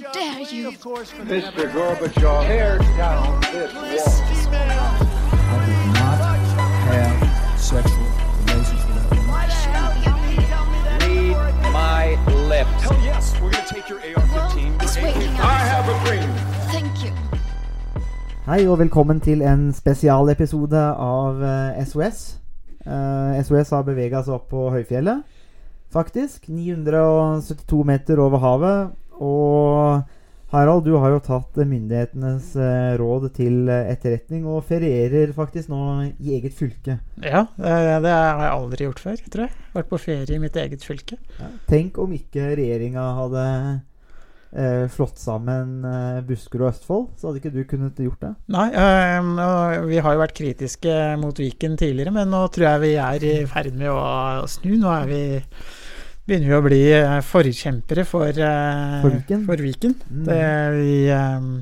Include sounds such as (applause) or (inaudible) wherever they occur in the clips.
dare you? Mr. Gorbachev, tear down this wall. I did not have sexual relations with that woman. Read my lips. Hell yes, we're gonna take your AR-15. Well, it's your waiting I have a dream. Thank you. Hei og velkommen til en spesialepisode av eh, SOS. Uh, SOS har bevega seg opp på høyfjellet, faktisk. 972 meter over havet. Og Harald, du har jo tatt myndighetenes eh, råd til eh, etterretning og ferierer faktisk nå i eget fylke. Ja, det, det har jeg aldri gjort før, tror jeg. Vært på ferie i mitt eget fylke. Tenk om ikke regjeringa hadde eh, slått sammen eh, Buskerud og Østfold, så hadde ikke du kunnet gjort det. Nei, øh, vi har jo vært kritiske mot Viken tidligere, men nå tror jeg vi er i ferd med å snu. Nå er vi begynner vi å bli eh, forkjempere for, eh, For Viken? For Viken. Mm. Det, vi, øhm,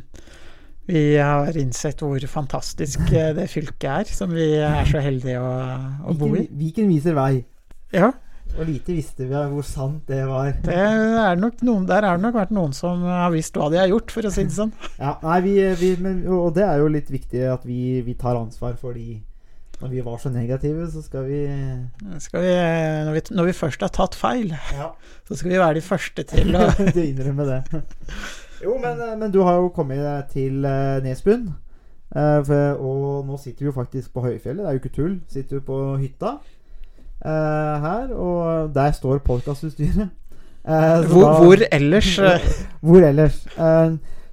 vi har innsett hvor fantastisk eh, det fylket er, som vi er så heldige å, å bo i. Viken, Viken viser vei. Ja, Og lite visste vi hvor sant det var. det er nok noen, der har det nok vært noen som har visst hva de har gjort, for å si det sånn. Ja, nei, vi, vi, men, og det er jo litt viktig at vi, vi tar ansvar for de Når vi var så negative, så skal vi Skal vi, når, vi, når vi først har tatt feil, Ja, (laughs) så skal vi være de første til å (laughs) innrømme det. Jo, men, men du har jo kommet deg til eh, Nesbyen. Eh, og nå sitter vi jo faktisk på høyfjellet, det er jo ikke tull. Sitter jo på hytta eh, her, og der står podkastutstyret. Eh, hvor, hvor ellers eh, (laughs) Hvor ellers?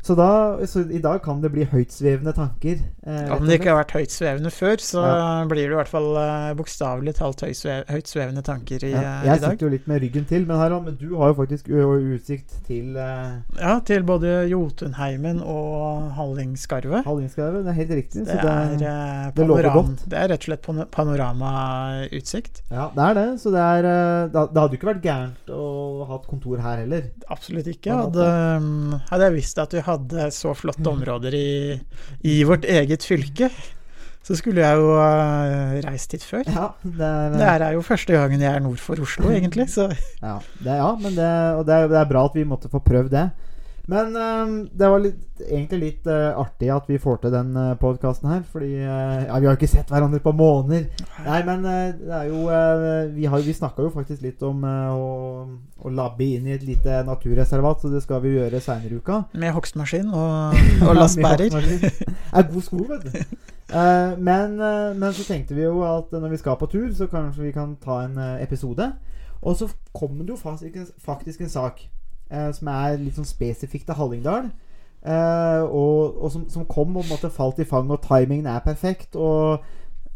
Så, da, så i dag kan det bli høytsvevende tanker. eh, Om det ikke har vært høytsvevende før, så Ja. blir det i hvert fall eh, bokstavelig talt høysve- høytsvevende tanker i, ja, eh, Jeg i dag. sitter jo litt med ryggen til, men, Harald, men du har jo faktisk utsikt til eh, Ja, til både Jotunheimen og Hallingskarvet. Hallingskarvet. Det er helt riktig. Det så er, eh, det lover godt. det er rett og slett panoramautsikt. ja, det er det. Så det er eh, Det det hadde jo ikke vært gærent å ha et kontor her heller. Absolutt ikke. Hadde, um, hadde jeg visst at vi hadde så flotte områder i, i vårt eget fylke, så skulle jeg jo uh, reist hit før. Ja, det er, Det er jo første gangen jeg er nord for Oslo, egentlig. Så Ja, det, ja men det, og det, er, det er bra at vi måtte få prøvd det. Men um, det var litt, egentlig litt uh, artig at vi får til den uh, podkasten her. Fordi uh, Ja, vi har jo ikke sett hverandre på måneder. Nei, men uh, det er jo eh, Vi, har- vi snakka jo faktisk litt om eh, å, å labbe inn i et lite naturreservat, så det skal vi gjøre seinere i uka. med hogstmaskin og, (laughs) og lastbærer. Det er god sko, vet du. Eh, men, eh, men så tenkte vi jo at når vi skal på tur, så kanskje vi kan ta en eh, episode. Og så kommer det jo faktisk faktisk en sak eh, som er litt sånn spesifikt til Hallingdal. eh, og og som, som kom og måte falt i fang, og timingen er perfekt. Og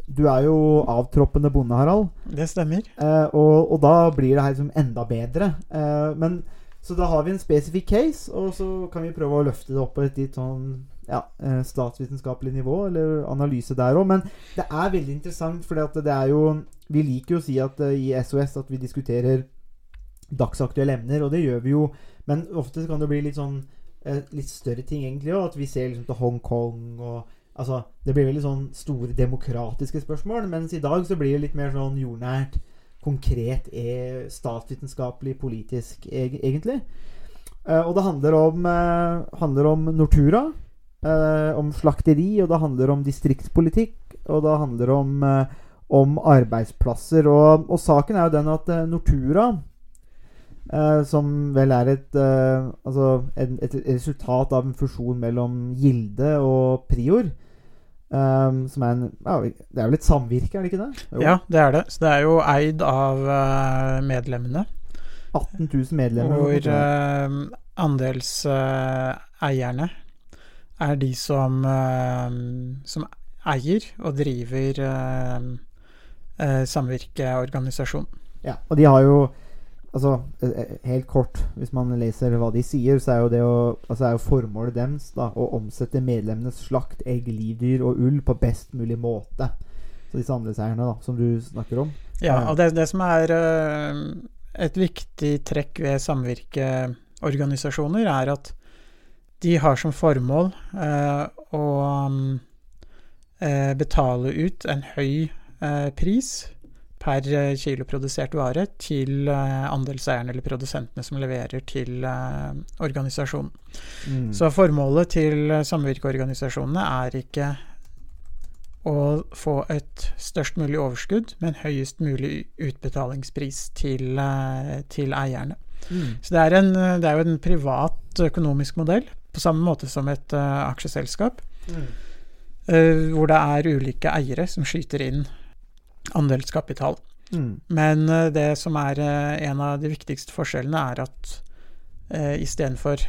du er jo avtroppende bonde, Harald. Det stemmer. Eh, og, og da blir det her liksom enda bedre. Eh, men, så da har vi en spesifikk case, og så kan vi prøve å løfte det opp på et litt sånn ja, eh, statsvitenskapelig nivå, eller analyse der òg. Men det er veldig interessant, for det er jo Vi liker jo å si at eh, i SOS at vi diskuterer dagsaktuelle emner, og det gjør vi jo. Men ofte kan det bli litt sånn eh, litt større ting egentlig òg. At vi ser liksom til Hongkong og Altså, det blir veldig sånn store demokratiske spørsmål, mens i dag så blir det litt mer sånn jordnært, konkret, er statsvitenskapelig, politisk, egentlig. Eh, og det handler om, eh, handler om Nortura, eh, om slakteri, og det handler om distriktspolitikk, og det handler om, eh, om arbeidsplasser. Og, og saken er jo den at eh, Nortura Eh, som vel er et, uh, altså et, et resultat av en fusjon mellom Gilde og Prior. Um, som er en ja, Det er vel et samvirke, er det ikke det? Jo. Ja, det er det. Så det er jo eid av uh, medlemmene. 18 000 medlemmer. Hvor uh, andelseierne er de som, som eier og driver uh, samvirkeorganisasjonen. Ja, og de har jo Altså, eh, eh, helt kort, hvis man leser hva de sier, så er jo det å Altså er jo formålet deres da å omsette medlemmenes slakt, egg, livdyr og ull på best mulig måte. Så disse andelseierne, da, som du snakker om. Ja, Ja. og det, det som er uh, et viktig trekk ved samvirkeorganisasjoner, er at de har som formål uh, å um, uh, betale ut en høy eh, pris per eh, kilo produsert vare til eh, andelseierne eller produsentene som leverer til eh, organisasjonen. Mm. Så formålet til samvirkeorganisasjonene er ikke å få et størst mulig overskudd, men høyest mulig utbetalingspris til, til eierne. Mm. Så det er, en, det er jo en privat økonomisk modell, på samme måte som et uh, aksjeselskap, Mm. Uh, hvor det er ulike eiere som skyter inn andelskapital. Mm. Men eh, det som er eh, en av de viktigste forskjellene, er at eh, istedenfor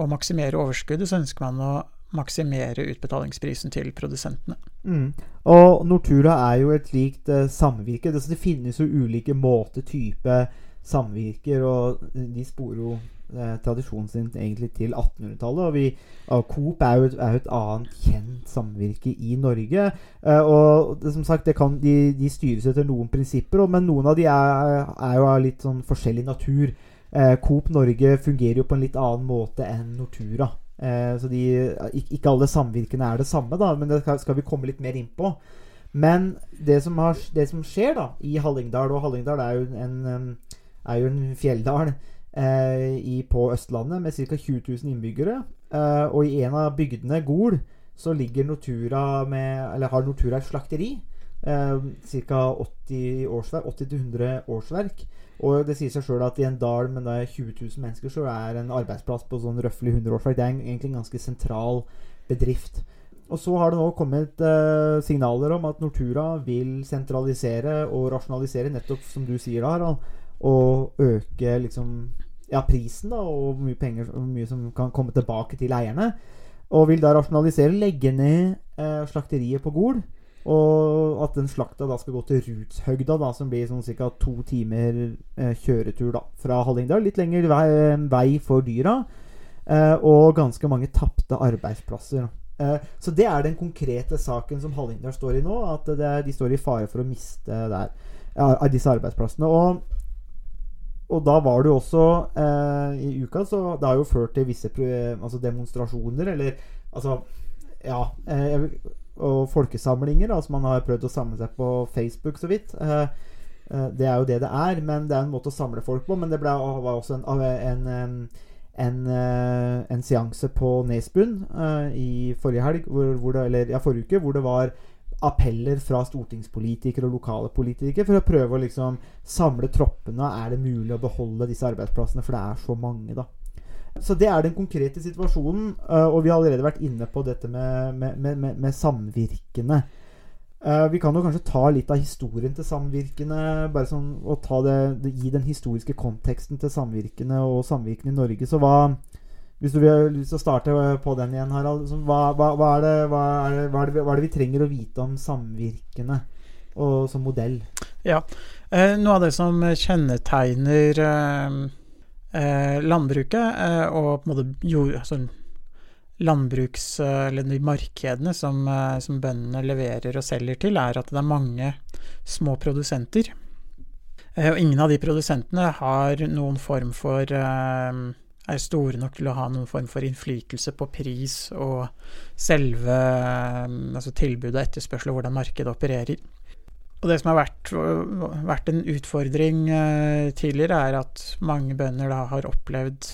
å maksimere overskuddet, så ønsker man å maksimere utbetalingsprisen til produsentene. Mm. Og Nortura er jo et slikt eh, samvirke. Det, det finnes jo ulike måter, type samvirker, og de sporer jo tradisjonen sin egentlig til 1800-tallet. Og og Coop er jo, et, er jo et annet kjent samvirke i Norge. Eh, og det, som sagt, kan, de, de styres etter noen prinsipper, men noen av de er, er jo av litt sånn forskjellig natur. Eh, Coop Norge fungerer jo på en litt annen måte enn Nortura. Eh, så de, ikke, alle samvirkene er det samme, da, men det skal, vi komme litt mer inn på. Men det som, har, det som skjer da i Hallingdal, og Hallingdal er jo en, er jo en fjelldal i, på Østlandet med ca. 20 000 innbyggere. Eh, og i en av bygdene, Gol, så ligger Nortura med, eller har Nortura et slakteri. Eh, ca. 80 årsverk, 80-100 årsverk. Og det sier seg sjøl at i en dal med 20 000 mennesker, så er en arbeidsplass på sånn røftlig 100 årsverk Det er egentlig en ganske sentral bedrift. Og så har det nå kommet eh, signaler om at Nortura vil sentralisere og rasjonalisere, nettopp som du sier da, Harald, og øke liksom ja, prisen, da, og hvor mye penger hvor mye som kan komme tilbake til eierne. Og vil da rasjonalisere, legge ned eh, slakteriet på Gol. Og at den slakta da skal gå til Rutshøgda, da, som blir sånn ca. to timer eh, kjøretur da, fra Hallingdal. Litt lengre vei, vei for dyra. Eh, og ganske mange tapte arbeidsplasser. Eh, så det er den konkrete saken som Hallingdal står i nå. At er- de står i fare for å miste der, disse arbeidsplassene. Og, og da var det jo også eh, I uka så Det har jo ført til visse altså demonstrasjoner, eller altså Ja. Eh, og folkesamlinger, Altså man har prøvd å samle seg på Facebook så vidt. Eh, eh, det er jo det det er, men det er en måte å samle folk på. Men det ble, var også en, en, en, en, eh, en seanse på Nesbuen eh, i forrige helg, hvor, hvor det, eller ja, forrige uke, hvor det var appeller fra stortingspolitikere og lokale politikere for å prøve å liksom samle troppene. Er det mulig å beholde disse arbeidsplassene? For det er så mange, da. Så det er den konkrete situasjonen, øh, og vi har allerede vært inne på dette med, med, med, med, samvirkene. Eh, vi kan jo kanskje ta litt av historien til samvirkene, bare sånn, og det, gi den historiske konteksten til samvirkene og samvirkene i Norge. Så hva Hvis du har lyst til å starte på den igjen, Harald. Hva, hva, hva, er det, hva, er det, hva, er det, hva er det vi trenger å vite om samvirkene og som modell? Ja. Eh, noe av det som kjennetegner eh, eh, landbruket, eh, og på en måte jord, altså landbruks... eh, eller de markedene som, eh, som bøndene leverer og selger til, er at det er mange små produsenter. Eh, og ingen av de produsentene har noen form for eh, er store nok til å ha noen form for innflytelse på pris og selve eh, altså tilbudet og etterspørsel og hvordan markedet opererer. Og det som har vært, vært en utfordring eh, tidligere, er at mange bønder da har opplevd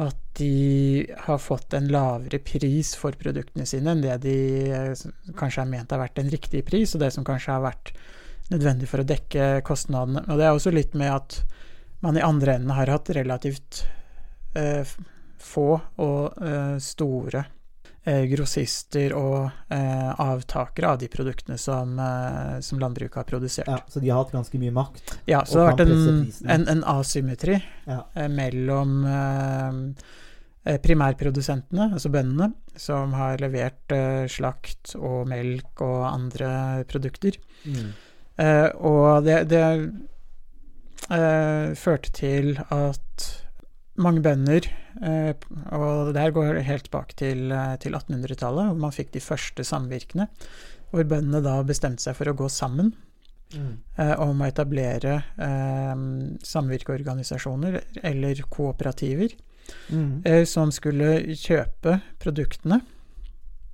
at de har fått en lavere pris for produktene sine enn det de eh, kanskje er ment har vært en riktig pris, og det som kanskje har vært nødvendig for å dekke kostnadene. Og det er også litt med at man i andre enden har hatt relativt få og eh, store eh, grossister og eh, avtakere av de produktene som, eh, som landbruket har produsert. Ja, så de har hatt ganske mye makt. Ja, så det har vært en, en, en asymmetri Ja. eh, mellom eh, eh, primærprodusentene, altså bøndene, som har levert eh, slakt og melk og andre produkter. Mm. Eh, og det, det eh, førte til at mange bønder, eh, og det her går helt tilbake til, eh, til 1800-tallet, hvor man fikk de første samvirkene, hvor bøndene da bestemte seg for å gå sammen Mm. eh, om å etablere eh, samvirkeorganisasjoner eller kooperativer Mm. eh, som skulle kjøpe produktene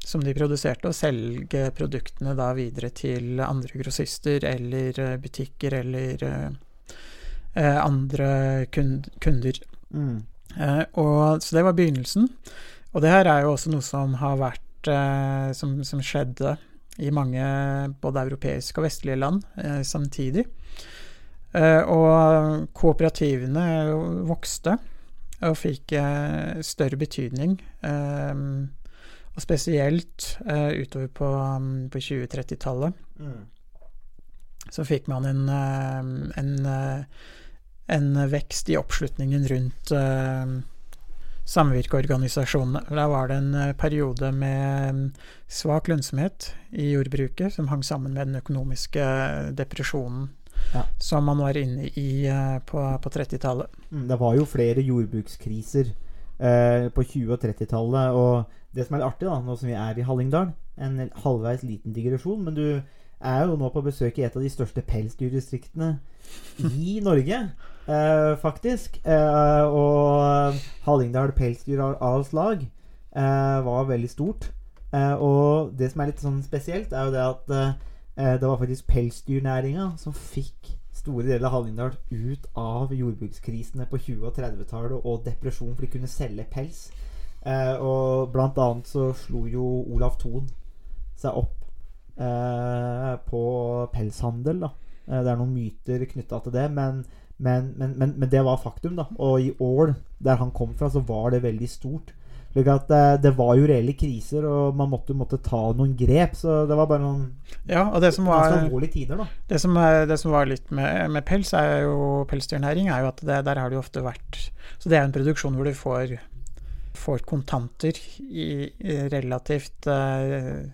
som de produserte, og selge produktene da videre til andre grossister eller butikker eller eh, andre kund, kunder. Mm. Eh, og, så det var begynnelsen. Og det her er jo også noe som har vært eh, som, som skjedde i mange både europeiske og vestlige land eh, samtidig. Eh, og kooperativene vokste og fikk eh, større betydning. eh, og spesielt utover på, på 2030-tallet Mm. så fikk man en, en, en vekst i oppslutningen rundt eh, samvirkeorganisasjonene. Da var det en eh, periode med mm, svak lønnsomhet i jordbruket som hang sammen med den økonomiske depresjonen Ja. som man var inne i eh, på, på 30-tallet. Mm, Det var jo flere jordbrukskriser eh, på 20- og 30-tallet. Og det som er artig, da, nå som vi er i Hallingdal En halvveis liten digresjon, men du er jo nå på besøk i et av de største pelsdyrdistriktene i Norge, eh, faktisk. Eh, og Hallingdal Pelsdyralslag eh, var veldig stort. Eh, og det som er litt sånn spesielt, er jo det at eh, det var faktisk pelsdyrnæringa som fikk store deler av Hallingdal ut av jordbrukskrisene på 20- og 30-tallet og depresjon, for de kunne selge pels. Eh, og blant annet så slo jo Olav Thon seg opp på pelshandel. da Eh, Det er noen myter knytta til det, men, men, men, men, men det var faktum. da Og i Ål, der han kom fra, så var det veldig stort. At eh, Det var jo reelle kriser, og man måtte, måtte ta noen grep. Så det var bare noen Ja, og det som ganske var alvorlige tider, da. Det som, er, det som var litt med, med pels, er jo pelsdyrnæring, er jo at det, der har det jo ofte vært Så det er en produksjon hvor du får, får kontanter i, i relativt eh,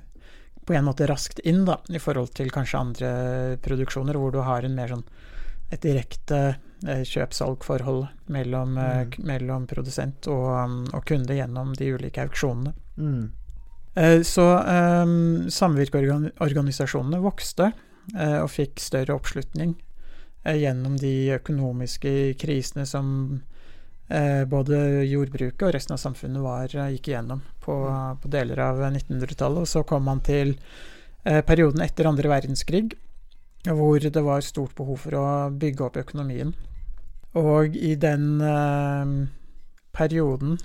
På en måte raskt inn, da, i forhold til kanskje andre produksjoner hvor du har en mer sånn et direkte eh, kjøp-salg-forhold mellom, eh, Mm. mellom produsent og, um, og kunde gjennom de ulike auksjonene. Mm. Eh, Så um, samvirkeorganisasjonene vokste og fikk større oppslutning gjennom de økonomiske krisene som både jordbruket og resten av samfunnet var, eh, gikk igjennom på, på deler av 1900-tallet. Og så kom man til eh, perioden etter andre verdenskrig, hvor det var stort behov for å bygge opp økonomien. Og i den eh, perioden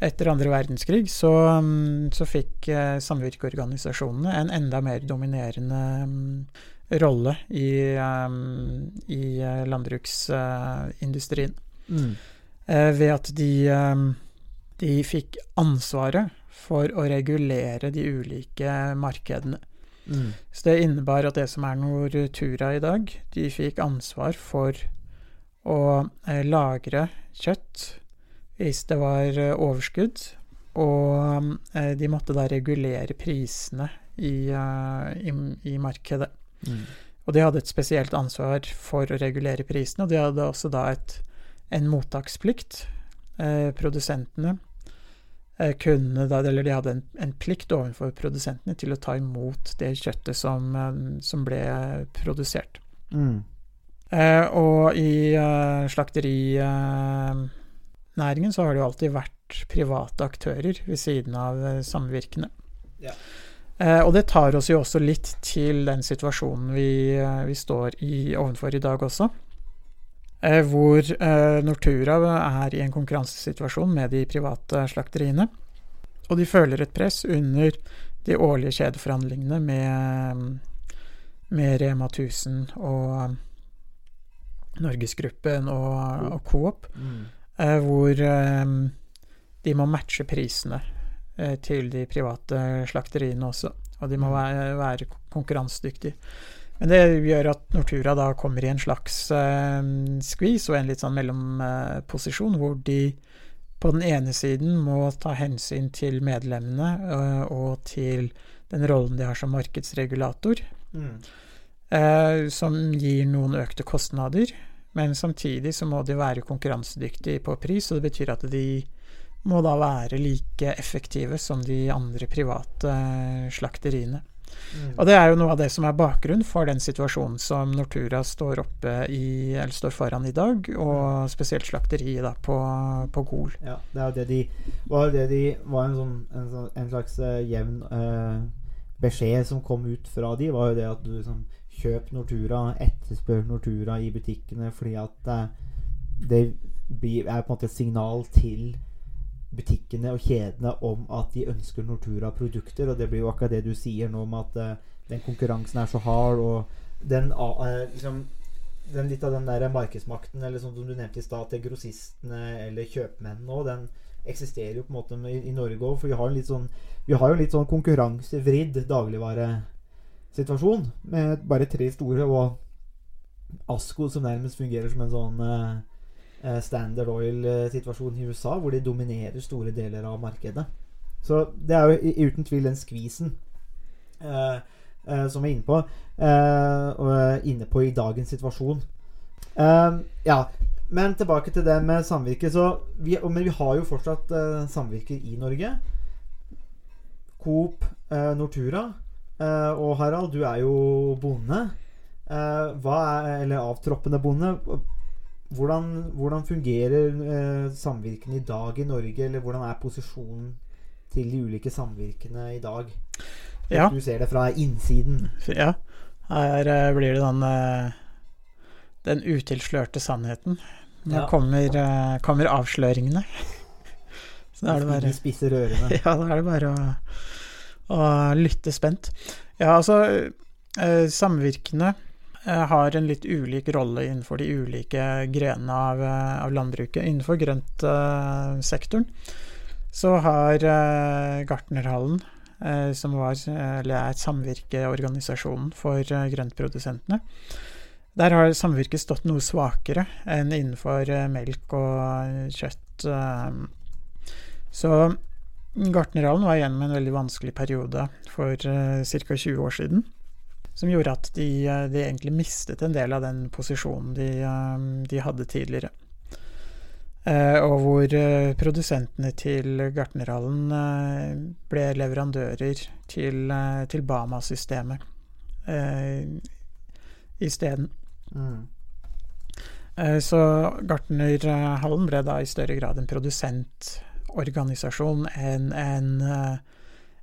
etter andre verdenskrig så, mm, så fikk eh, samvirkeorganisasjonene en enda mer dominerende mm, rolle i, eh, i eh, landbruksindustrien. Mm. Eh, ved at de, eh, de fikk ansvaret for å regulere de ulike markedene. Mm. Så det innebar at det som er Nortura i dag, de fikk ansvar for å eh, lagre kjøtt hvis det var overskudd, og de måtte da regulere prisene i, i, i markedet. Mm. Og de hadde et spesielt ansvar for å regulere prisene, og de hadde også da et, en mottaksplikt. Eh, produsentene eh, kunne da, eller de hadde en, en plikt overfor produsentene til å ta imot det kjøttet som, eh, som ble produsert. Mm. Eh, og i eh, slakterinæringen så har det jo alltid vært private aktører ved siden av eh, samvirkene. Ja. Eh, og det tar oss jo også litt til den situasjonen vi, vi står i ovenfor i dag også. Eh, hvor eh, Nortura er i en konkurransesituasjon med de private slakteriene. Og de føler et press under de årlige kjedeforhandlingene med, med Rema 1000 og Norgesgruppen og, og Coop, Mm. eh, hvor eh, de må matche prisene eh, til de private slakteriene også. Og de må Mm. være, være konkurransedyktige. Men det gjør at Nortura da kommer i en slags eh, skvis og en litt sånn mellomposisjon, hvor de på den ene siden må ta hensyn til medlemmene eh, og til den rollen de har som markedsregulator, Mm. eh, som gir noen økte kostnader. Men samtidig så må de være konkurransedyktige på pris, og det betyr at de må da være like effektive som de andre private slakteriene. Mm. Og det er jo noe av det som er bakgrunnen for den situasjonen som Nortura står oppe i, eller står foran i dag, og spesielt slakteriet da på, på Gol. Ja, det er jo det de var, det de, var en, sånn, en, sånn, en slags uh, jevn uh, beskjed som kom ut fra de, var jo det at du liksom Kjøp Nortura, etterspør Nortura i butikkene, fordi at uh, det blir, er på en måte et signal til butikkene og kjedene om at de ønsker Nortura-produkter. Og det blir jo akkurat det du sier nå, om at uh, den konkurransen er så hard, og den, eh, liksom, den litt av den der markedsmakten, eller sånn som du nevnte i stad, til grossistene eller kjøpmennene òg, den eksisterer jo på en måte i, i Norge òg. For vi har, sånn, vi har jo litt sånn konkurransevridd dagligvaresituasjon med bare tre store, og Asko som nærmest fungerer som en sånn eh, Standard Oil-situasjon i USA, hvor de dominerer store deler av markedet. Så det er jo uten tvil den skvisen eh, eh, som vi er inne på, eh, og inne på i dagens situasjon. Eh, ja, men tilbake til det med samvirke. Vi, men vi har jo fortsatt eh, samvirker i Norge. Coop, eh, Nortura. Eh, og Harald, du er jo bonde. Eh, hva er, eller avtroppende bonde. Hvordan, hvordan fungerer eh, samvirkene i dag i Norge? Eller hvordan er posisjonen til de ulike samvirkene i dag? Hvis Ja. Du ser det fra innsiden. Ja, her eh, blir det den, eh, den utilslørte sannheten. Nå Ja. kommer, eh, kommer avsløringene. (laughs) Så da er det De spisser ørene. (laughs) Ja, da er det bare å, å lytte spent. Ja, altså eh, Samvirkene har en litt ulik rolle innenfor de ulike grenene av, eh, av landbruket. Innenfor grøntsektoren så har eh, Gartnerhallen, eh, som var, er samvirkeorganisasjonen for eh, grøntprodusentene, der har samvirket stått noe svakere enn innenfor eh, melk og kjøtt. eh, så Gartnerhallen var igjennom en veldig vanskelig periode for ca. 20 år siden. Som gjorde at de, eh, de egentlig mistet en del av den posisjonen de, eh, de hadde tidligere. Eh, og hvor produsentene til Gartnerhallen ble leverandører til, til Bama-systemet eh, isteden. Mm. Så Gartnerhallen ble da i større grad en produsentorganisasjon enn en, en,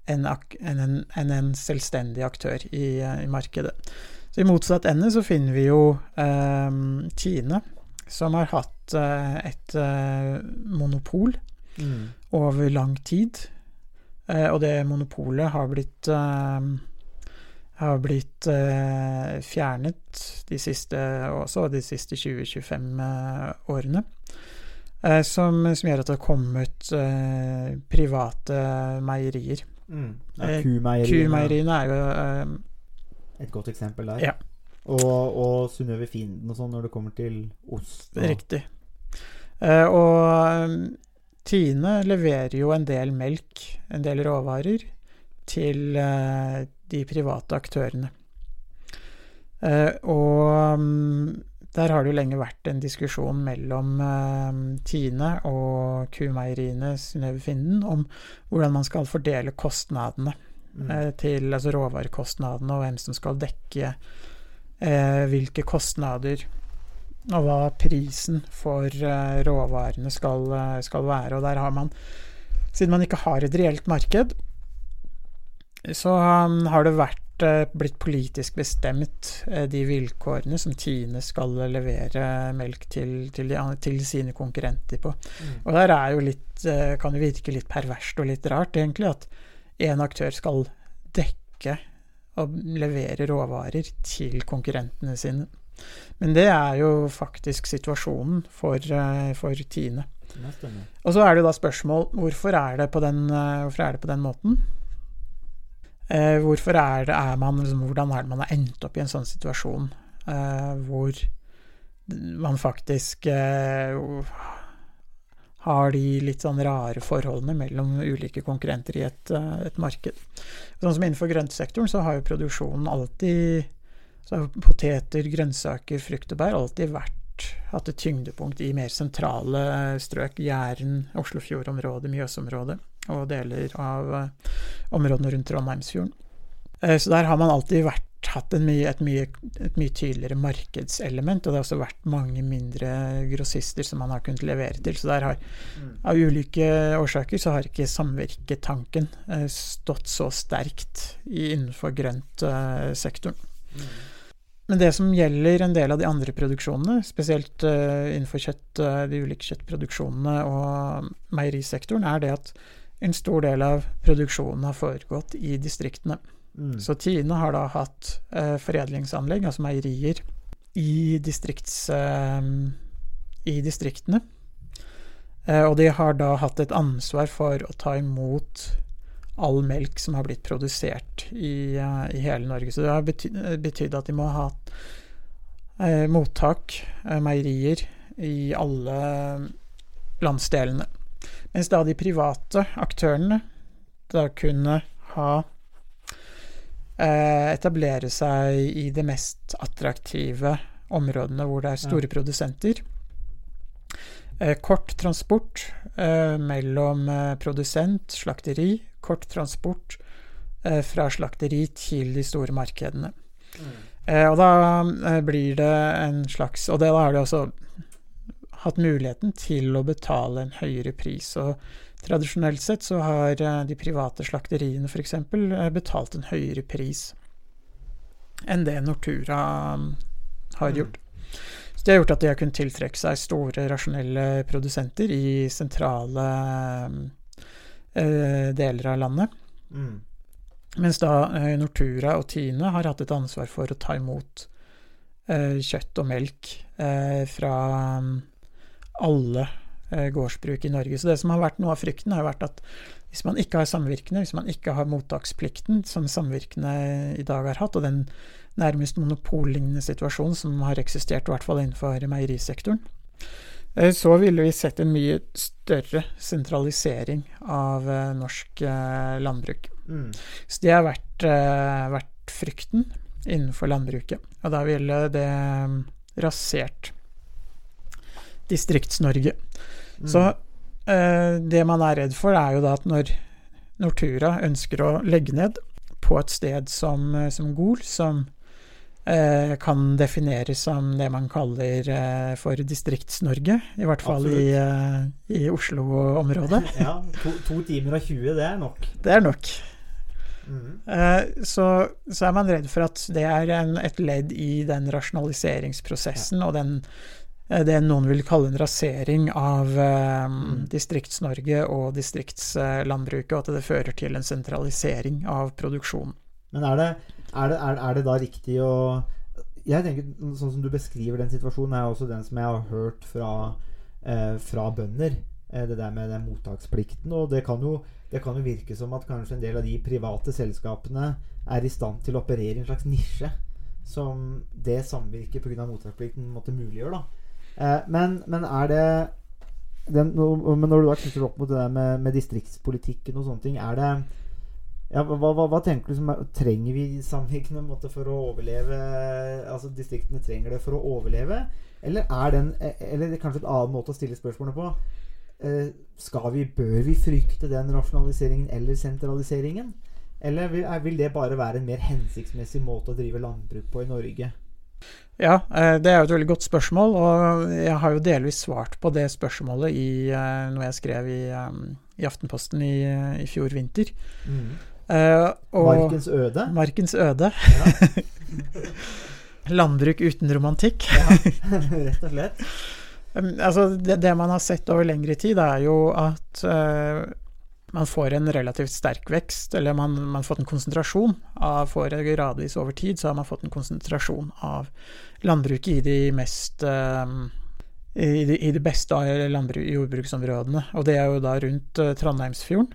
enn en, en, en selvstendig aktør i, eh, i markedet. Så i motsatt ende så finner vi jo eh, Tine, som har hatt eh, et eh, monopol Mm. over lang tid. Eh, og det monopolet har blitt eh, har blitt eh, fjernet de siste, også de siste 20-25 eh, årene. Eh, som, som gjør at det har kommet private meierier. Mm. Ja, Eh, Kumeieriene er jo er et godt eksempel der. Ja. Og, og Synnøve Finden og sånn når det kommer til ost. Og, Riktig. Uh, og Tine leverer jo en del melk, en del råvarer, til uh, de private aktørene. Uh, og mm, der har det jo lenge vært en diskusjon mellom eh, Tine og kumeieriene Synnøve Finden om hvordan man skal fordele kostnadene mm. eh, til altså råvarekostnadene, og hvem som skal dekke eh, hvilke kostnader, og hva prisen for eh, råvarene skal, eh, skal være. Og der har man, siden man ikke har et reelt marked, så um, har det vært blitt politisk bestemt eh, de vilkårene som Tine skal levere melk til, til, de, til sine konkurrenter på. Mm. Og der er jo litt, eh, kan det virke litt perverst og litt rart, egentlig, at en aktør skal dekke og levere råvarer til konkurrentene sine. Men det er jo faktisk situasjonen for, eh, for Tine. Og så er det jo da spørsmål hvorfor er det på den, eh, hvorfor er det på den måten? Eh, hvorfor er det, er man, liksom, hvordan er det man har endt opp i en sånn situasjon eh, hvor man faktisk eh, har de litt sånn rare forholdene mellom ulike konkurrenter i et, eh, et marked. Sånn som innenfor grøntsektoren så har jo produksjonen alltid så har poteter, grønnsaker, frukt og bær alltid vært hatt et tyngdepunkt i mer sentrale strøk. Jæren, Oslofjordområdet, Mjøsområdet og deler av eh, områdene rundt Trondheimsfjorden. Eh, Så der har man alltid vært, hatt en mye, et, mye, et mye tydeligere markedselement, og det har også vært mange mindre grossister som man har kunnet levere til. Så der har, av ulike årsaker, så har ikke samvirketanken eh, stått så sterkt innenfor grønt-sektoren. Men det som gjelder en del av de andre produksjonene, spesielt innenfor kjøtt, de ulike kjøttproduksjonene og meierisektoren, er det at en stor del av produksjonen har foregått i distriktene. Mm. Så Tine har da hatt eh, foredlingsanlegg, altså meierier, i, distrikts, eh, i distriktene. Eh, og de har da hatt et ansvar for å ta imot all melk som har blitt produsert i, eh, i hele Norge. Så det har bety betydd at de må ha eh, mottak, eh, meierier, i alle landsdelene. Mens da de private aktørene da kunne ha eh, etablere seg i de mest attraktive områdene hvor det er store produsenter. Eh, kort transport eh, mellom eh, produsent, slakteri. Kort transport eh, fra slakteri til de store markedene. Eh, og da blir det en slags Og det, da er det også hatt muligheten til å betale en høyere pris. Og tradisjonelt sett så har eh, de private slakteriene f.eks. betalt en høyere pris enn det Nortura mm, har gjort. Så det har gjort at de har kunnet tiltrekke seg store, rasjonelle produsenter i sentrale eh, deler av landet. Mm. Mens da eh, Nortura og Tine har hatt et ansvar for å ta imot eh, kjøtt og melk eh, fra mm, alle eh, gårdsbruk i Norge. Så det som har vært noe av frykten, har vært at hvis man ikke har samvirkende, hvis man ikke har mottaksplikten som samvirkene i dag har hatt, og den nærmest monopollignende situasjonen som har eksistert, i hvert fall innenfor meierisektoren, eh, så ville vi sett en mye større sentralisering av eh, norsk landbruk. Mm. Så det har vært, vært frykten innenfor landbruket. Og da ville det rasert Distrikts-Norge. Mm. Så eh, det man er redd for, er jo da at når Nortura ønsker å legge ned på et sted som, eh, som Gol, som eh, kan defineres som det man kaller eh, for Distrikts-Norge, i hvert fall i, eh, i Oslo-området. (laughs) Ja, to, to timer og 20, det er nok. Det er nok. Mm. Eh, så, så er man redd for at det er en, et ledd i den rasjonaliseringsprosessen og den, det noen vil kalle en rasering av eh, Distrikts-Norge og distriktslandbruket, og at det fører til en sentralisering av produksjonen. Men er det, er, det, er det da riktig å Jeg tenker, Sånn som du beskriver den situasjonen, er også den som jeg har hørt fra, eh, fra bønder. Eh, det der med den mottaksplikten. Og det kan, jo, det kan jo virke som at kanskje en del av de private selskapene er i stand til å operere i en slags nisje som det samvirket pga. mottaksplikten måtte muliggjøre. da. Eh, men, men er det den, men når du da knytter opp mot det der med, med distriktspolitikken og sånne ting, er det ja, hva, hva, hva tenker du som er, Trenger vi samvirkene måte, for å overleve? Altså Distriktene trenger det for å overleve? Eller er den Eller er kanskje et annen måte å stille spørsmålene på. Eh, skal vi, Bør vi frykte den rasjonaliseringen eller sentraliseringen? Eller vil, vil det bare være en mer hensiktsmessig måte å drive landbruk på i Norge? Ja, eh, det er jo et veldig godt spørsmål, og jeg har jo delvis svart på det spørsmålet i eh, noe jeg skrev i, eh, i Aftenposten i, i fjor vinter. Eh, og Markens øde? Markens øde. (laughs) Landbruk uten romantikk. Ja, (laughs) rett og slett. (laughs) Um, altså, det, det man har sett over lengre tid, er jo at eh, man får en relativt sterk vekst, eller man, man fått en konsentrasjon av får gradvis over tid, så har man fått en konsentrasjon av landbruket i de mest eh, i, de, I de beste jordbruksområdene. Og det er jo da rundt eh, Trondheimsfjorden,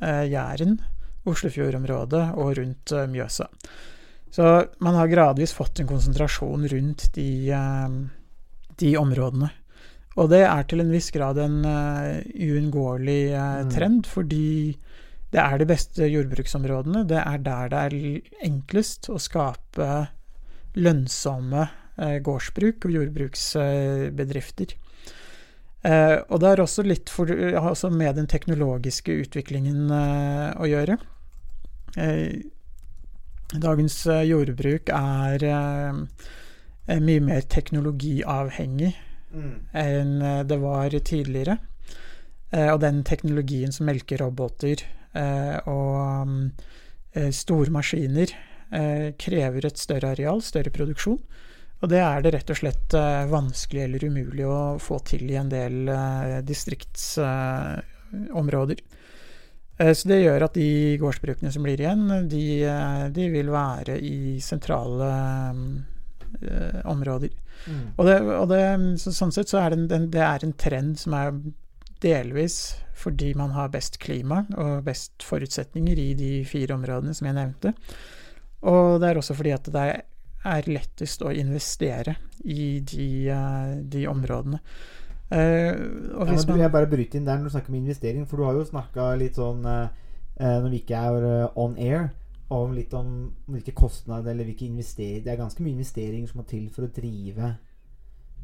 eh, Jæren, Oslofjordområdet og rundt eh, Mjøsa. Så man har gradvis fått en konsentrasjon rundt de, eh, de områdene. Og det er til en viss grad en uh, uunngåelig uh, Mm. trend, fordi det er de beste jordbruksområdene. Det er der det er enklest å skape lønnsomme uh, gårdsbruk og jordbruksbedrifter. Og det har også litt for, også med den teknologiske utviklingen å gjøre. Dagens jordbruk er mye mer teknologiavhengig Mm. enn eh, det var tidligere. Eh, og den teknologien som melkeroboter eh, og mm, store maskiner krever et større areal, større produksjon. Og det er det rett og slett vanskelig eller umulig å få til i en del distriktsområder. Så det gjør at de gårdsbrukene som blir igjen, de, de vil være i sentrale eh, områder. Mm. Og, det, og det, så, sånn sett så er det, en, det er en trend som er delvis fordi man har best klima og best forutsetninger i de fire områdene som jeg nevnte. Og det er også fordi at det er lettest å investere i de, eh, de områdene. Eh, og Ja, hvis men du, jeg bare bryter inn der når du snakker om investering, for du har jo snakka litt sånn eh, Når vi ikke er on air, om litt om hvilke kostnader eller hvilke investeringer Det er ganske mye investeringer som må til for å drive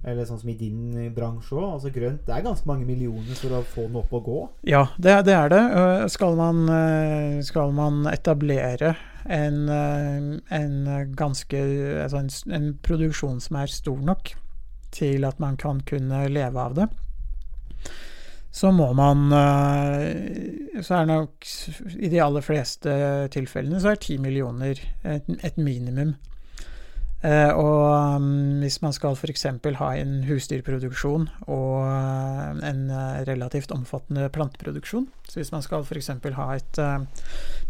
Eller sånn som i din eh, bransje òg. Altså grønt. Det er ganske mange millioner for å få den opp og gå. Ja, det, det er det. Eh, Skal man, eh, skal man etablere en, en ganske altså en, en produksjon som er stor nok til at man kan kunne leve av det, så må man eh, Så er nok I de aller fleste tilfellene så er ti millioner et, minimum. Eh, og um, hvis man skal f.eks. ha en husdyrproduksjon og eh, en relativt omfattende planteproduksjon, så hvis man skal f.eks. ha et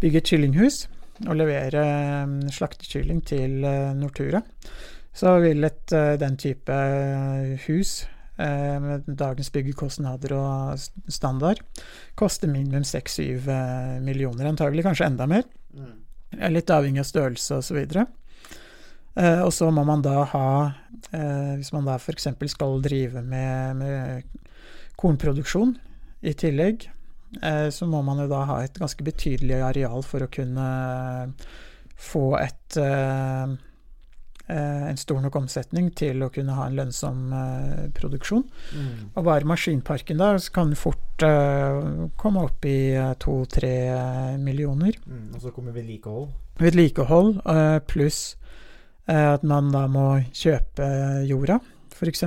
bygge et kyllinghus og levere um, slaktekylling til Nortura, så vil et, den type hus med dagens byggekostnader og standard koster minimum 6-7 millioner, antagelig kanskje enda mer. Er Litt avhengig av størrelse osv. Eh, og så må man da ha eh, Hvis man da f.eks. skal drive med, med kornproduksjon i tillegg, eh, så må man jo da ha et ganske betydelig areal for å kunne få et eh, eh, en stor nok omsetning til å kunne ha en lønnsom uh, produksjon. Mm. Og bare maskinparken da så kan fort uh, komme opp i to-tre millioner Mm. Og så kommer vedlikehold. vedlikehold, eh, pluss eh, at man da må kjøpe jorda, f.eks.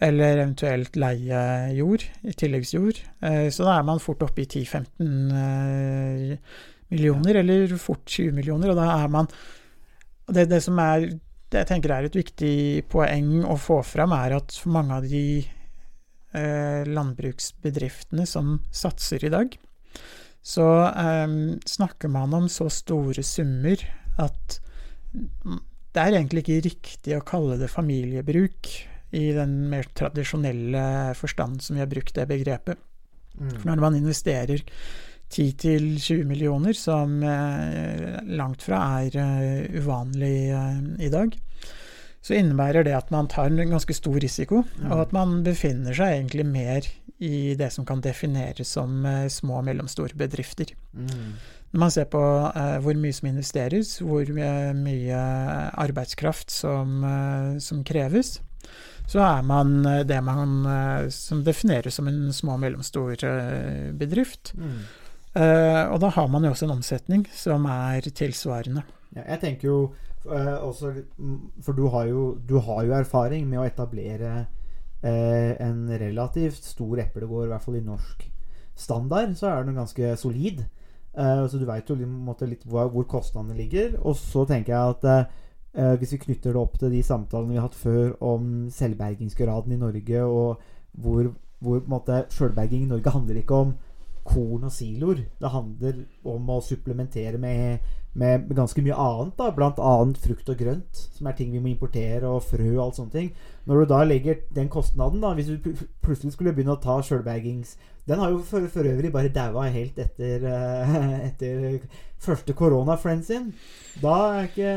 Eller eventuelt leie jord, i tilleggsjord. Eh, Så da er man fort oppe i 10-15 eh, millioner, eller fort 20 millioner, og da er man og det, det som er det jeg tenker er et viktig poeng å få fram, er at for mange av de eh, landbruksbedriftene som satser i dag, så eh, snakker man om så store summer at det er egentlig ikke riktig å kalle det familiebruk i den mer tradisjonelle forstand som vi har brukt det begrepet. Mm. For når man investerer 10-20 millioner, som eh, langt fra er eh, uvanlig eh, i dag, så innebærer det at man tar en ganske stor risiko, og at man befinner seg egentlig mer i det som kan defineres som små og mellomstore bedrifter. Mm. Når man ser på eh, hvor mye som investeres, hvor mye arbeidskraft som, som kreves, så er man det man som defineres som en små og mellomstor bedrift. Mm. Eh, og da har man jo også en omsetning som er tilsvarende. Ja, jeg tenker jo eh, også For du har, jo, du har jo erfaring med å etablere eh, en relativt stor eplegård, i hvert fall i norsk standard, så er den ganske solid. Uh, så du veit jo på måte litt hvor, hvor kostnadene ligger. Og så tenker jeg at uh, hvis vi knytter det opp til de samtalene vi har hatt før om selvbergingsgraden i Norge, og hvor, hvor sjølberging i Norge handler ikke om korn og siloer. Det handler om å supplementere med, med ganske mye annet, da, annet frukt og grønt, som er ting vi må importere, og frø og alt sånne ting. Når du da legger den kostnaden, da, hvis du plutselig skulle begynne å ta sjølbergings Den har jo for, for øvrig bare daua helt etter, eh, (laughs) etter første korona-friend sin. Da er ikke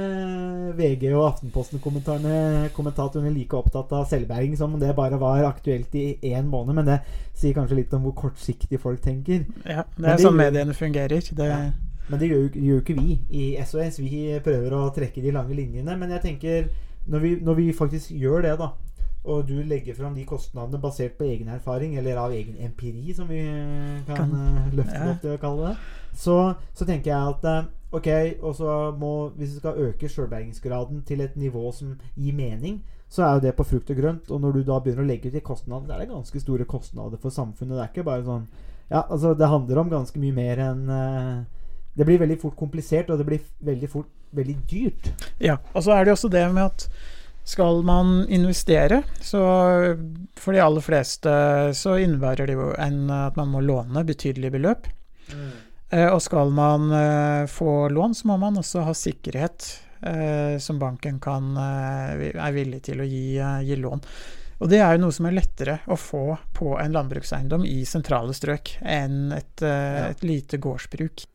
VG og Aftenposten-kommentatorene like opptatt av selvberging som om det bare var aktuelt i én måned. Men det sier kanskje litt om hvor kortsiktig folk tenker. Ja, det er det sånn mediene fungerer. Det, Ja. Men det gjør jo ikke vi i SOS. Vi prøver å trekke de lange linjene. Men jeg tenker, når vi, når vi faktisk gjør det, da, og du legger fram de kostnadene basert på egen erfaring, eller av egen empiri, som vi kan, Kan- eh, løfte ja. opp til å kalle det, så, så tenker jeg at Ok, og så må Hvis vi skal øke sjølbergingsgraden til et nivå som gir mening, så er jo det på frukt og grønt. Og når du da begynner å legge ut de kostnader, det er det ganske store kostnader for samfunnet. Det er ikke bare sånn Ja, altså, det handler om ganske mye mer enn eh, Det blir veldig fort komplisert, og det blir veldig fort veldig dyrt. Ja, og så er det også det med at skal man investere, så for de aller fleste så innebærer det jo en, at man må låne betydelige beløp. Eh, og skal man eh, få lån, så må man også ha sikkerhet eh, som banken kan, eh, er villig til å gi, eh, gi lån. Og det er jo noe som er lettere å få på en landbrukseiendom i sentrale strøk enn et, eh, Ja. et lite gårdsbruk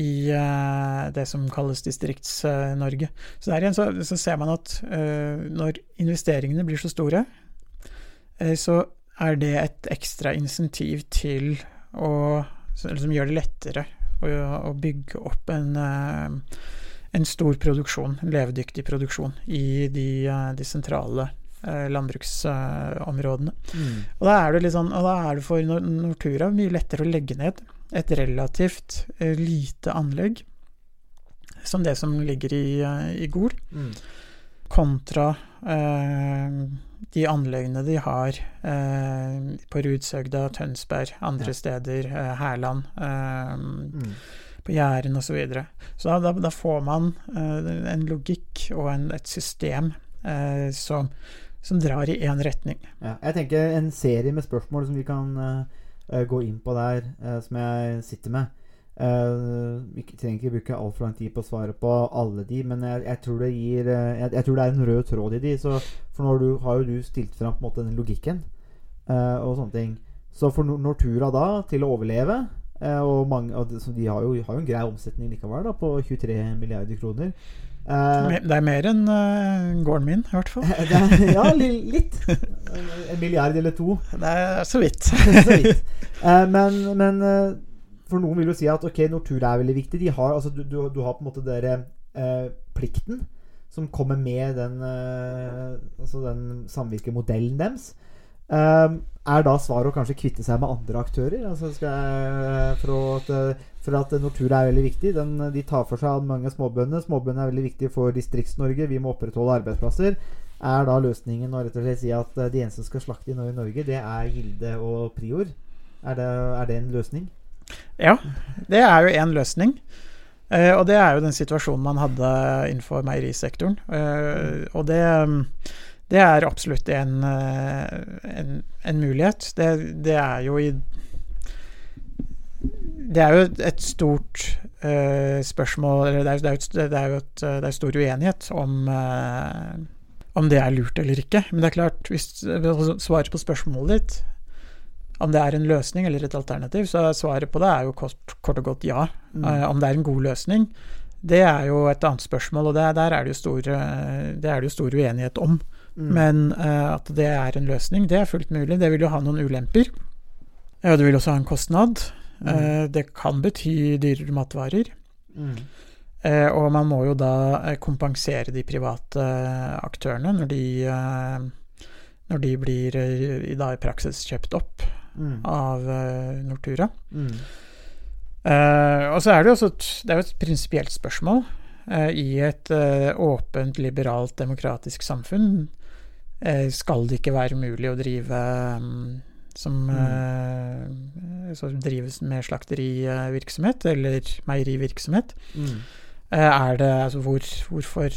i uh, det som kalles Distrikts-Norge. Så der igjen så, så ser man at uh, når investeringene blir så store, uh, så er det et ekstra insentiv til å så- eller Som gjør det lettere å, å bygge opp en, en stor produksjon, en levedyktig produksjon, i de, de sentrale landbruksområdene. landbruksområdene. Og da er det litt sånn, og da er det for Nor- Nortura mye lettere å legge ned et relativt eh, lite anlegg som det som ligger i, eh, i Gol, kontra eh, de anleggene de har eh, på Rudshøgda, Tønsberg, andre Ja. steder, eh, Hærland, eh, Mm. på Jæren osv. Så, videre. så da, da, får man en logikk og en, et system eh, som, som drar i én retning. Ja, jeg tenker en serie med spørsmål som vi kan gå inn på der, eh, som jeg sitter med. Eh, vi trenger ikke bruke altfor lang tid på å svare på alle de, men jeg, jeg, tror gir eh, jeg, jeg tror det er en rød tråd i de. Så, for nå har, du, har jo du stilt fram på en måte den logikken eh, og sånne ting. Så for Nortura da, til å overleve eh, og mange, og de, har jo, har en grei omsetning likevel, da, på 23 milliarder kroner. Eh, Me- Det er mer enn uh, gården min, i hvert fall. (laughs) ja, li- (laughs) litt. En milliard eller to. Det er så vidt. (laughs) så vidt. Uh, men, men eh, for noen vil jo si at ok, Nortura er veldig viktig. De har, altså, du, du, du har på en måte eh, plikten som kommer med den, eh, altså den samvirkemodellen deres. Eh, er da svaret å kanskje kvitte seg med andre aktører? Altså jeg, for, at, for at Nortura er veldig viktig. Den, de tar for seg mange småbønder. Småbønder er veldig viktig for Distrikts-Norge. Vi må opprettholde arbeidsplasser. Er da løsningen å rett og slett si at eh, de eneste som skal slakte i Norge, det er Gilde og Prior? Er det, er det en løsning? Ja, det er jo én løsning. Eh, og det er jo den situasjonen man hadde innenfor meierisektoren. Eh, og det, det er absolutt en, eh, en, en mulighet. Det, det er jo i Det er jo et stort uh, spørsmål Eller det er, det er jo, et, det er er stor uenighet om uh, om det er lurt eller ikke. Men det er klart, hvis svaret på spørsmålet ditt om det er en løsning eller et alternativ, så er svaret på det er jo kort, kort og godt ja. Mm. Uh, om det er en god løsning, det er jo et annet spørsmål, og det, der er det, jo stor, eh, det er det jo stor uenighet om. Mm. Men uh, at det er en løsning, det er fullt mulig. Det vil jo ha noen ulemper. Ja, det vil også ha en kostnad. Mm. Uh, det kan bety dyrere matvarer. Mm. Uh, og man må jo da kompensere de private aktørene når de, når de blir i, da i praksis kjøpt opp Mm. av Nortura. Mm. Og så er det jo også et, det er jo et prinsipielt spørsmål. I et uh, åpent, liberalt, demokratisk samfunn skal det ikke være mulig å drive mm, som eh, som drives med slakterivirksomhet eller meierivirksomhet. Mm. Eh, er det altså hvor, Hvorfor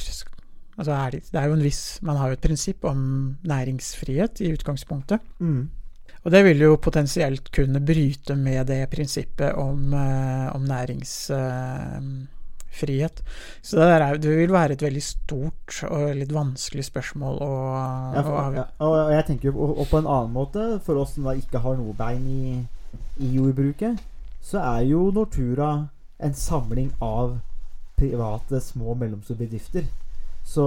altså er det, det er jo en viss Man har jo et prinsipp om næringsfrihet i utgangspunktet. Mm. Og det vil jo potensielt kunne bryte med det prinsippet om, eh, om næringsfrihet. Så det, er, det vil være et veldig stort og litt vanskelig spørsmål å, Ja, for, ja, og jeg tenker jo- og, og på en annen måte, for oss som da ikke har noe bein i, i jordbruket, så er jo Nortura en samling av private små og mellomstore bedrifter. Så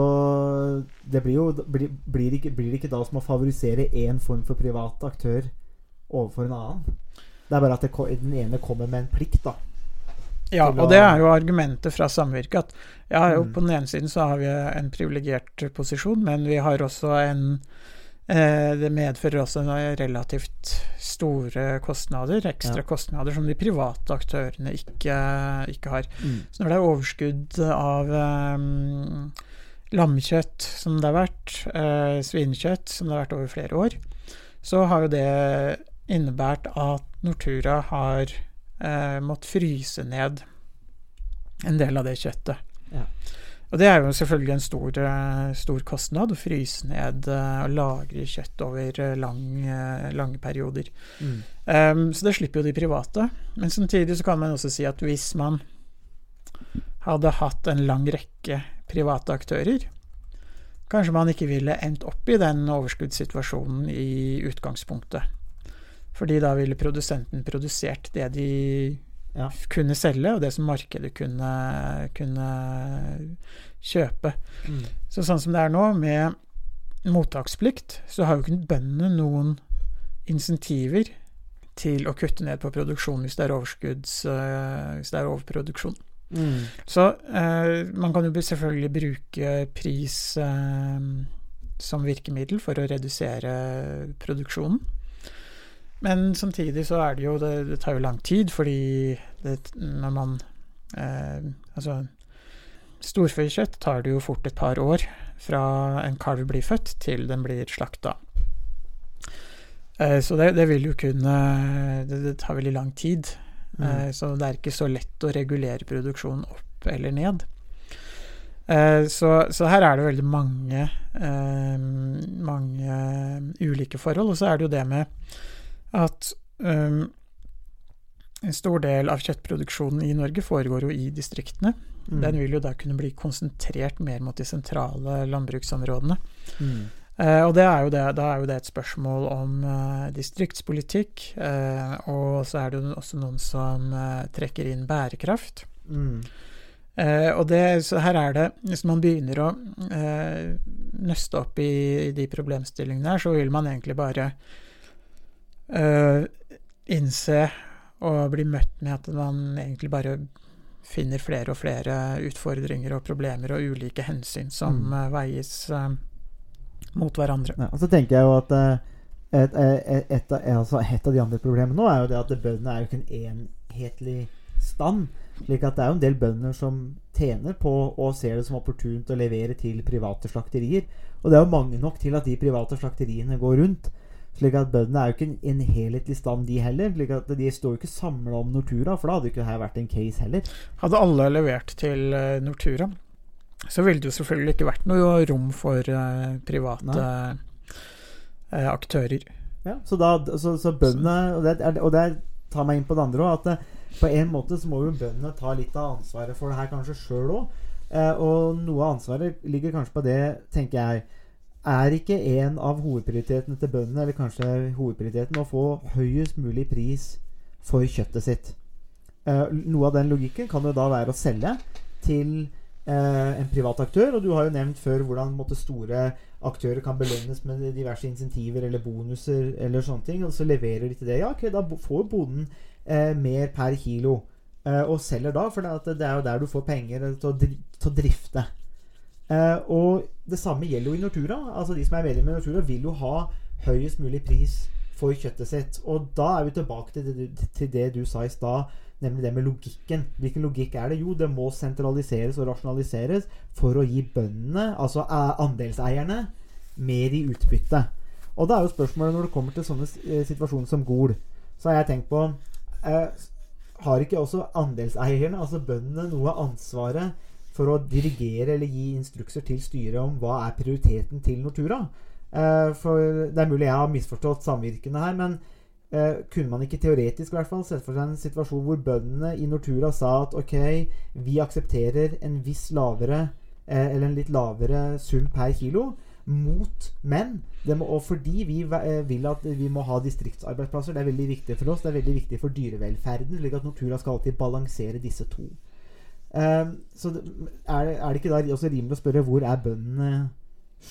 det blir jo blir, blir, ikke, blir det ikke da som å favorisere én form for privat aktør overfor en annen? Det er bare at det, den ene kommer med en plikt, da. Ja, og det er jo argumentet fra samvirket at ja, jo, Mm. på den ene siden så har vi en privilegert posisjon, men vi har også en, Eh, det medfører også relativt store kostnader, ekstra Ja. kostnader som de private aktørene ikke, ikke har. Mm. Så når det er overskudd av um, lammekjøtt, som det har vært, eh, svinekjøtt, som det har vært over flere år, så har jo det innebært at Nortura har eh, måtte fryse ned en del av det kjøttet. Ja. Og det er jo selvfølgelig en stor, eh, stor kostnad å fryse ned eh, og lagre kjøtt over eh, lang, lange perioder. Mm. Um, så det slipper jo de private. Men samtidig så kan man også si at hvis man hadde hatt en lang rekke private aktører, kanskje man ikke ville endt opp i den overskuddssituasjonen i utgangspunktet. Fordi da ville produsenten produsert det de Ja. kunne selge, og det som markedet kunne, kunne kjøpe. Mm. Så sånn som det er nå, med mottaksplikt, så har jo ikke bøndene noen insentiver til å kutte ned på produksjon hvis det er øh, hvis det er overproduksjon. Mm. Så eh, man kan jo selvfølgelig bruke pris eh, som virkemiddel for å redusere produksjonen. Men samtidig så er det jo Det, det tar jo lang tid, fordi det, når man eh, Altså Storfekjøtt tar det jo fort et par år fra en kalv blir født til den blir slakta. Eh, så det, det vil jo kunne det, tar veldig lang tid. Mm. Eh, Så det er ikke så lett å regulere produksjonen opp eller ned. Eh, Så, så her er det veldig mange, mange ulike forhold. Og så er det jo det med at um, en stor del av kjøttproduksjonen i Norge foregår jo i distriktene. Mm. Den vil jo da kunne bli konsentrert mer mot de sentrale landbruksområdene. Mm. Uh, og det er jo det, da er jo det et spørsmål om uh, distriktspolitikk. Uh, og så er det jo også noen som trekker inn bærekraft. Mm. Og det, så her er det Hvis man begynner å nøste opp i, i de problemstillingene her, så vil man egentlig bare eh, innse og bli møtt med at man egentlig bare finner flere og flere utfordringer og problemer og ulike hensyn som Mm. eh, veies uh, mot hverandre. Ja, og så tenker jeg jo at uh, et, et, et, altså et av de andre problemene nå er jo det at bøndene er jo ikke en enhetlig stand. Slik at det er jo en del bønder som tjener på og ser det som opportunt å levere til private slakterier. Og det er jo mange nok til at de private slakteriene går rundt. Slik at bøndene er jo ikke en, helhetlig stand, de heller. Slik at De står jo ikke samla om Nortura, for da hadde jo ikke dette vært en case heller. Hadde alle levert til eh, Nortura, så ville det jo selvfølgelig ikke vært noe rom for eh, private Nei. aktører. Ja, så, da, så, så bøndene Og det, er- og det tar meg inn på det andre òg, at eh, på en måte så må jo bøndene ta litt av ansvaret for det her kanskje sjøl òg. Eh, og noe av ansvaret ligger kanskje på det, tenker jeg. Er ikke en av hovedprioritetene til bøndene, eller kanskje hovedprioriteten, å få høyest mulig pris for kjøttet sitt? Eh, noe av den logikken kan jo da være å selge til eh, en privat aktør. Og du har jo nevnt før hvordan måtte, store aktører kan belønnes med diverse insentiver eller bonuser eller sånne ting. Og så leverer de til det. Ja, ok, da får bonden eh, mer per kilo. Eh, og selger da, for det, er jo der du får penger til å, til å drifte. Eh, og det samme gjelder jo i Nortura. Altså De som er medlem i Nortura, vil jo ha høyest mulig pris for kjøttet sitt. Og da er vi tilbake til det, til det du sa i stad, nemlig det med logikken. Hvilken logikk er det? Jo, det må sentraliseres og rasjonaliseres for å gi bøndene, altså eh, andelseierne, mer i utbytte. Og da er jo spørsmålet når det kommer til sånne eh, situasjoner som Gol, så har jeg tenkt på eh, Har ikke også andelseierne, altså bøndene, noe av ansvaret for å dirigere eller gi instrukser til styret om hva er prioriteten til Nortura? Eh, for det er mulig jeg har misforstått samvirkene her, men eh, kunne man ikke teoretisk i hvert fall sett for seg en situasjon hvor bøndene i Nortura sa at ok, vi aksepterer en viss lavere eh, eller en litt lavere sum per kilo mot menn. må, og fordi vi eh, vil at vi må ha distriktsarbeidsplasser, det er veldig viktig for oss, det er veldig viktig for dyrevelferden, slik at Nortura skal alltid balansere disse to. Eh, så er, det, er det ikke da også rimelig å spørre hvor er bøndene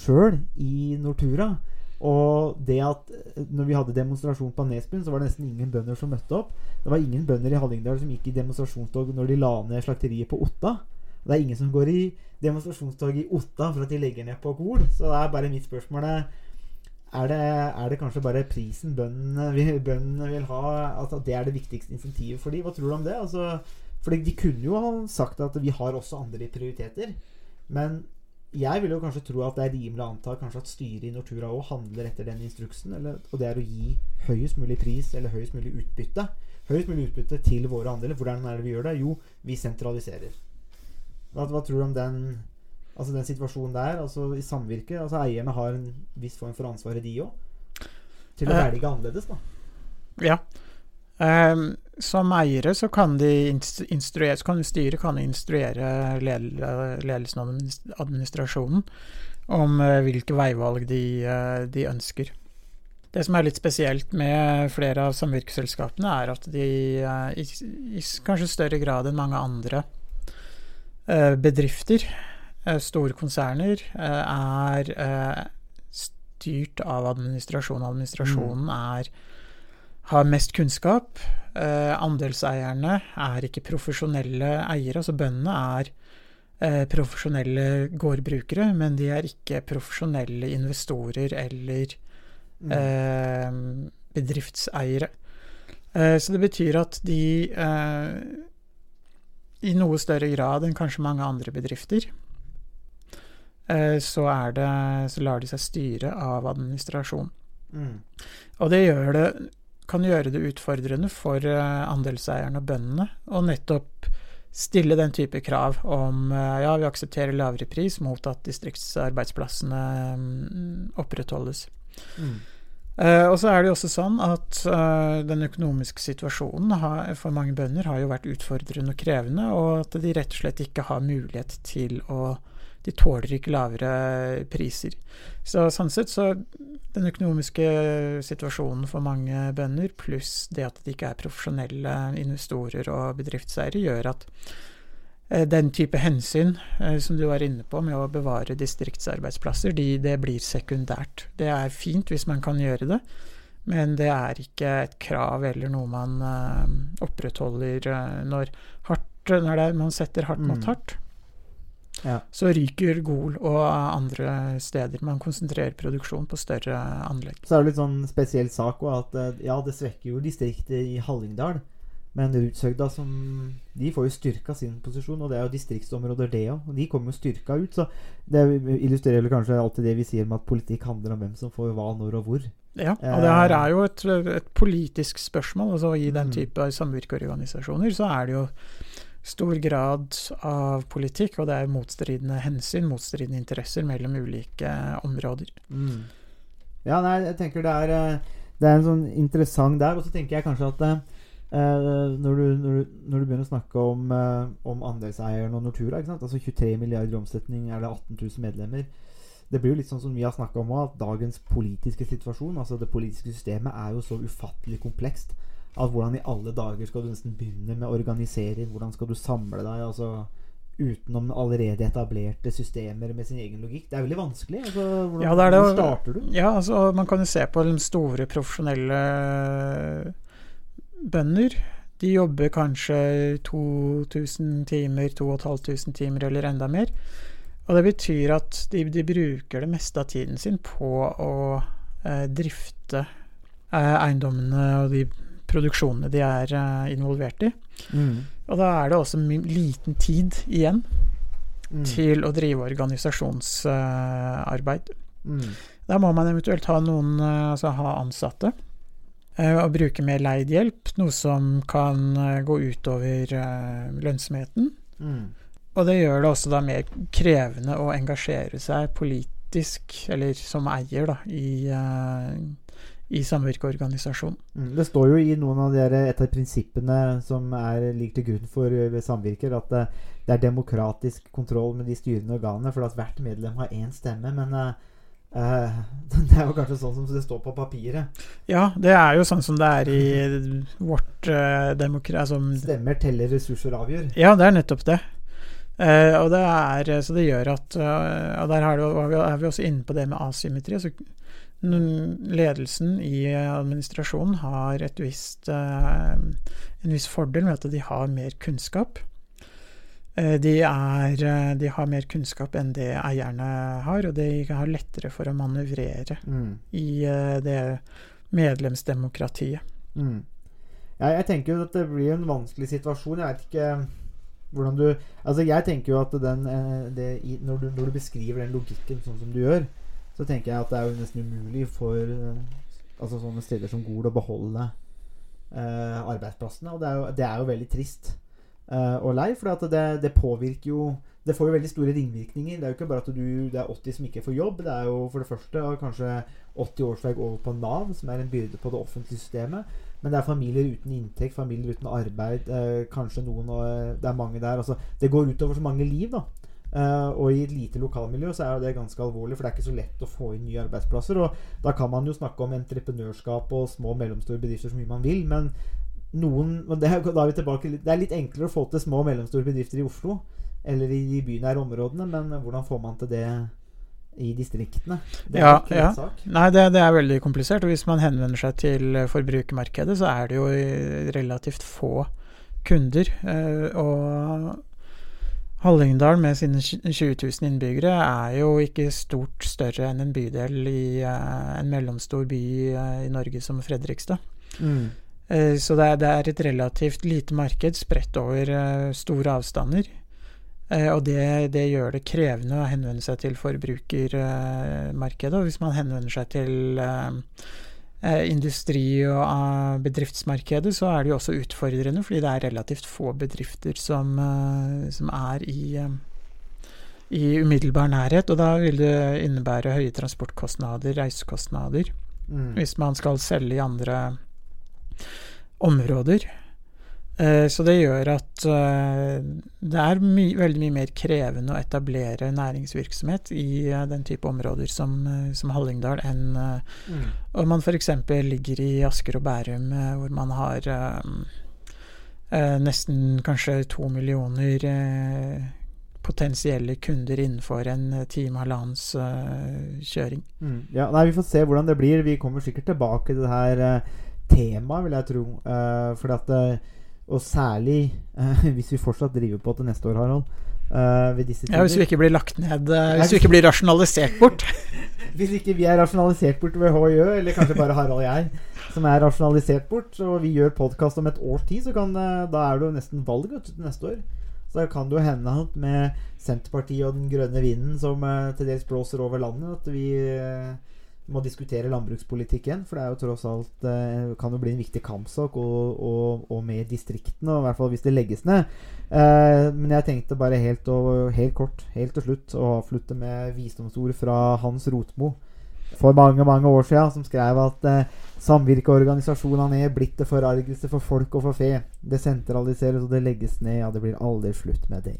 sjøl i Nortura? Og det at eh, når vi hadde demonstrasjon på Nesbyen, så var det nesten ingen bønder som møtte opp. Det var ingen bønder i Hallingdal som gikk i demonstrasjonstog når de la ned slakteriet på Otta. Det er ingen som går i demonstrasjonstog i Otta for at de legger ned på Gol. Så det er bare mitt spørsmål er det, er det kanskje bare prisen bøndene vil, bøndene vil ha? At det er det viktigste insentivet for dem? Hva tror du om det? Altså, fordi de kunne jo ha sagt at vi har også andre prioriteter. Men jeg vil jo kanskje tro at det er rimelig å anta kanskje at styret i Nortura òg handler etter den instruksen. Eller, og det er å gi høyest mulig pris eller høyest mulig utbytte. Høyest mulig utbytte til våre andeler. Hvordan er det vi gjør det? Jo, vi sentraliserer. Hva, hva tror du om den, altså den situasjonen der? Altså i samvirke? Altså Eierne har en viss form for ansvaret, de òg? Til å Eh. velge annerledes, da. Ja. Ehm, som eiere så kan de instruere, så kan styret kan instruere ledelsen og administrasjonen om eh, hvilke veivalg de, eh, de ønsker. Det som er litt spesielt med flere av samvirkeselskapene, er at de eh, i, i kanskje større grad enn mange andre bedrifter, store konserner, er styrt av administrasjon. Administrasjonen er har mest kunnskap. Eh, andelseierne er ikke profesjonelle eiere, altså bøndene er eh, profesjonelle gårdbrukere, men de er ikke profesjonelle investorer eller Mm. eh, bedriftseiere. Eh, så det betyr at de eh, i noe større grad enn kanskje mange andre bedrifter, eh, så, er det, så lar de seg styre av administrasjon. Mm. Og det gjør det, kan gjøre det utfordrende for eh, andelseierne og bøndene å nettopp stille den type krav om eh, ja, vi aksepterer lavere pris mot at distriktsarbeidsplassene mm, opprettholdes. Mm. Uh, og så er det jo også sånn at uh, den økonomiske situasjonen har, for mange bønder har jo vært utfordrende og krevende, og at de rett og slett ikke har mulighet til å De tåler ikke lavere priser. Så sånn sett så den økonomiske situasjonen for mange bønder, pluss det at de ikke er profesjonelle investorer og bedriftseiere, gjør at eh, den type hensyn eh, som du var inne på med å bevare distriktsarbeidsplasser, de, det blir sekundært. Det er fint hvis man kan gjøre det, men det er ikke et krav eller noe man eh, opprettholder når, hardt, når det, er- man setter hardt mot Mm. hardt. Ja. Så ryker Gol og andre steder. Man konsentrerer produksjon på større anlegg. Så er det litt sånn spesiell sak òg, at eh, ja, det svekker jo distriktet i Hallingdal. Men Rudshøgda som De får jo styrka sin posisjon, og det er jo distriktsområder, det òg. Og de kommer jo styrka ut. Så det illustrerer vel kanskje alltid det vi sier om at politikk handler om hvem som får hva, når og hvor. Ja, og det her er jo et, et politisk spørsmål. altså I den Mm. type samvirkeorganisasjoner så er det jo stor grad av politikk, og det er motstridende hensyn, motstridende interesser mellom ulike områder. Mm. Ja, nei, jeg tenker det er eh, Det er en sånn interessant der. Og så tenker jeg kanskje at eh, når, du, når, du, når du begynner å snakke om, eh, om andelseieren og Nortura? Altså 23 milliarder i omsetning, er det 18 000 medlemmer? Det blir jo litt sånn som vi har snakka om at dagens politiske situasjon, altså det politiske systemet, er jo så ufattelig komplekst. At hvordan i alle dager skal du nesten begynne med organisering? Hvordan skal du samle deg? altså Utenom allerede etablerte systemer med sin egen logikk. Det er veldig vanskelig. Altså, hvordan, Ja, det det. hvordan starter du? Ja, altså man kan jo se på de store profesjonelle bønder. De jobber kanskje 2000 timer, 2500 timer eller enda mer. Og det betyr at de, de bruker det meste av tiden sin på å eh, drifte eh, eiendommene og de produksjonene de er eh, involvert i. Mm. Og da er det også liten tid igjen Mm. til å drive organisasjonsarbeid. Mm. Da må man eventuelt ha noen, eh, altså ha ansatte, eh, og bruke mer leid hjelp, noe som kan eh, gå utover eh, lønnsomheten. Mm. Og det gjør det også da mer krevende å engasjere seg politisk, eller som eier, da, i, eh, i samvirkeorganisasjonen. Mm. Det står jo i noen av de et av prinsippene som er, ligger til grunn for eh, samvirker, at det, det er demokratisk kontroll med de styrende organene, for at hvert medlem har én stemme. Men uh, uh, (laughs) det er jo kanskje sånn som det står på papiret. Ja, det er jo sånn som det er i vårt uh, demokrati... Altså, Stemmer teller, ressurser avgjør. Ja, det er nettopp det. Uh, og det er, så det gjør at uh, Og der har det, er vi også inne på det med asymmetri. Altså, ledelsen i administrasjonen har visst, eh, en viss fordel med at de har mer kunnskap. eh, de, er, eh, de har mer kunnskap enn det eierne har, og de har lettere for å manøvrere Mm. i det medlemsdemokratiet. Mm. Ja, jeg tenker jo at det blir en vanskelig situasjon. Jeg vet ikke hvordan du Altså, jeg tenker jo at den det, når, du, når du beskriver den logikken sånn som du gjør, så tenker jeg at det er jo nesten umulig for eh, altså sånne steder som Gol å beholde eh, arbeidsplassene. Og det er jo, det er jo veldig trist eh, og lei, for det, det påvirker jo Det får jo veldig store ringvirkninger. Det er jo ikke bare at du, det er 80 som ikke får jobb. Det er jo for det første kanskje 80 årsverk over på Nav, som er en byrde på det offentlige systemet. Men det er familier uten inntekt, familier uten arbeid. Eh, kanskje noen eh, Det er mange der. Altså, det går utover så mange liv, da. Eh, og i et lite lokalmiljø så er jo det ganske alvorlig, for det er ikke så lett å få inn nye arbeidsplasser. Og da kan man jo snakke om entreprenørskap og små og mellomstore bedrifter så mye man vil, men noen men det, er- da er vi tilbake, det er litt enklere å få til små og mellomstore bedrifter i Oslo eller i de bynære områdene, men hvordan får man til det i distriktene? Det er Ja, ikke ja. sak. Nei, det, det er veldig komplisert. Og hvis man henvender seg til forbrukermarkedet, så er det jo relativt få kunder. eh, Og Hallingdal med sine 20 000 innbyggere er jo ikke stort større enn en bydel i uh, en mellomstor by uh, i Norge som Fredrikstad. Mm. Uh, Så det er, det er et relativt lite marked spredt over store avstander. Og det, det gjør det krevende å henvende seg til forbrukermarkedet. Og hvis man henvender seg til industri- og eh, bedriftsmarkedet, så er det jo også utfordrende, fordi det er relativt få bedrifter som, eh, som er i eh, i umiddelbar nærhet, og da vil det innebære høye transportkostnader, reisekostnader Mm. hvis man skal selge i andre områder. Eh, Så det gjør at eh, det er my veldig mye mer krevende å etablere næringsvirksomhet i eh, den type områder som, som Hallingdal enn Mm. om man f.eks. ligger i Asker og Bærum, hvor man har nesten kanskje to millioner potensielle kunder innenfor en time halvannens eh, kjøring. Mm. Ja, nei, Vi får se hvordan det blir. Vi kommer sikkert tilbake til det her eh, temaet, vil jeg tro. Uh, fordi at, eh, og særlig eh, (laughs) hvis vi fortsatt driver på til neste år, Harald. eh, ved disse Ja, hvis vi ikke blir lagt ned, eh, hvis vi ikke blir rasjonalisert bort. (laughs) (laughs) Hvis ikke vi er rasjonalisert bort ved HiØ, eller kanskje bare Harald og jeg, som er rasjonalisert bort, og vi gjør podkast om et års tid, så kan, eh, da er det jo nesten valg til neste år. Så da kan det jo hende at med Senterpartiet og den grønne vinden som eh, til dels blåser over landet, at vi eh, må diskutere landbrukspolitikken. For det er jo tross alt eh, kan jo bli en viktig kampsak, og, og, og med distriktene, og i hvert fall hvis det legges ned. Eh, men jeg tenkte bare helt, og, helt kort, helt til slutt, å avslutte med visdomsord fra Hans Rotmo for mange mange år siden, som skrev at eh, samvirkeorganisasjonene er blitt til forargelse for folk og for fe. Det sentraliseres og det legges ned, ja, det blir aldri slutt med det.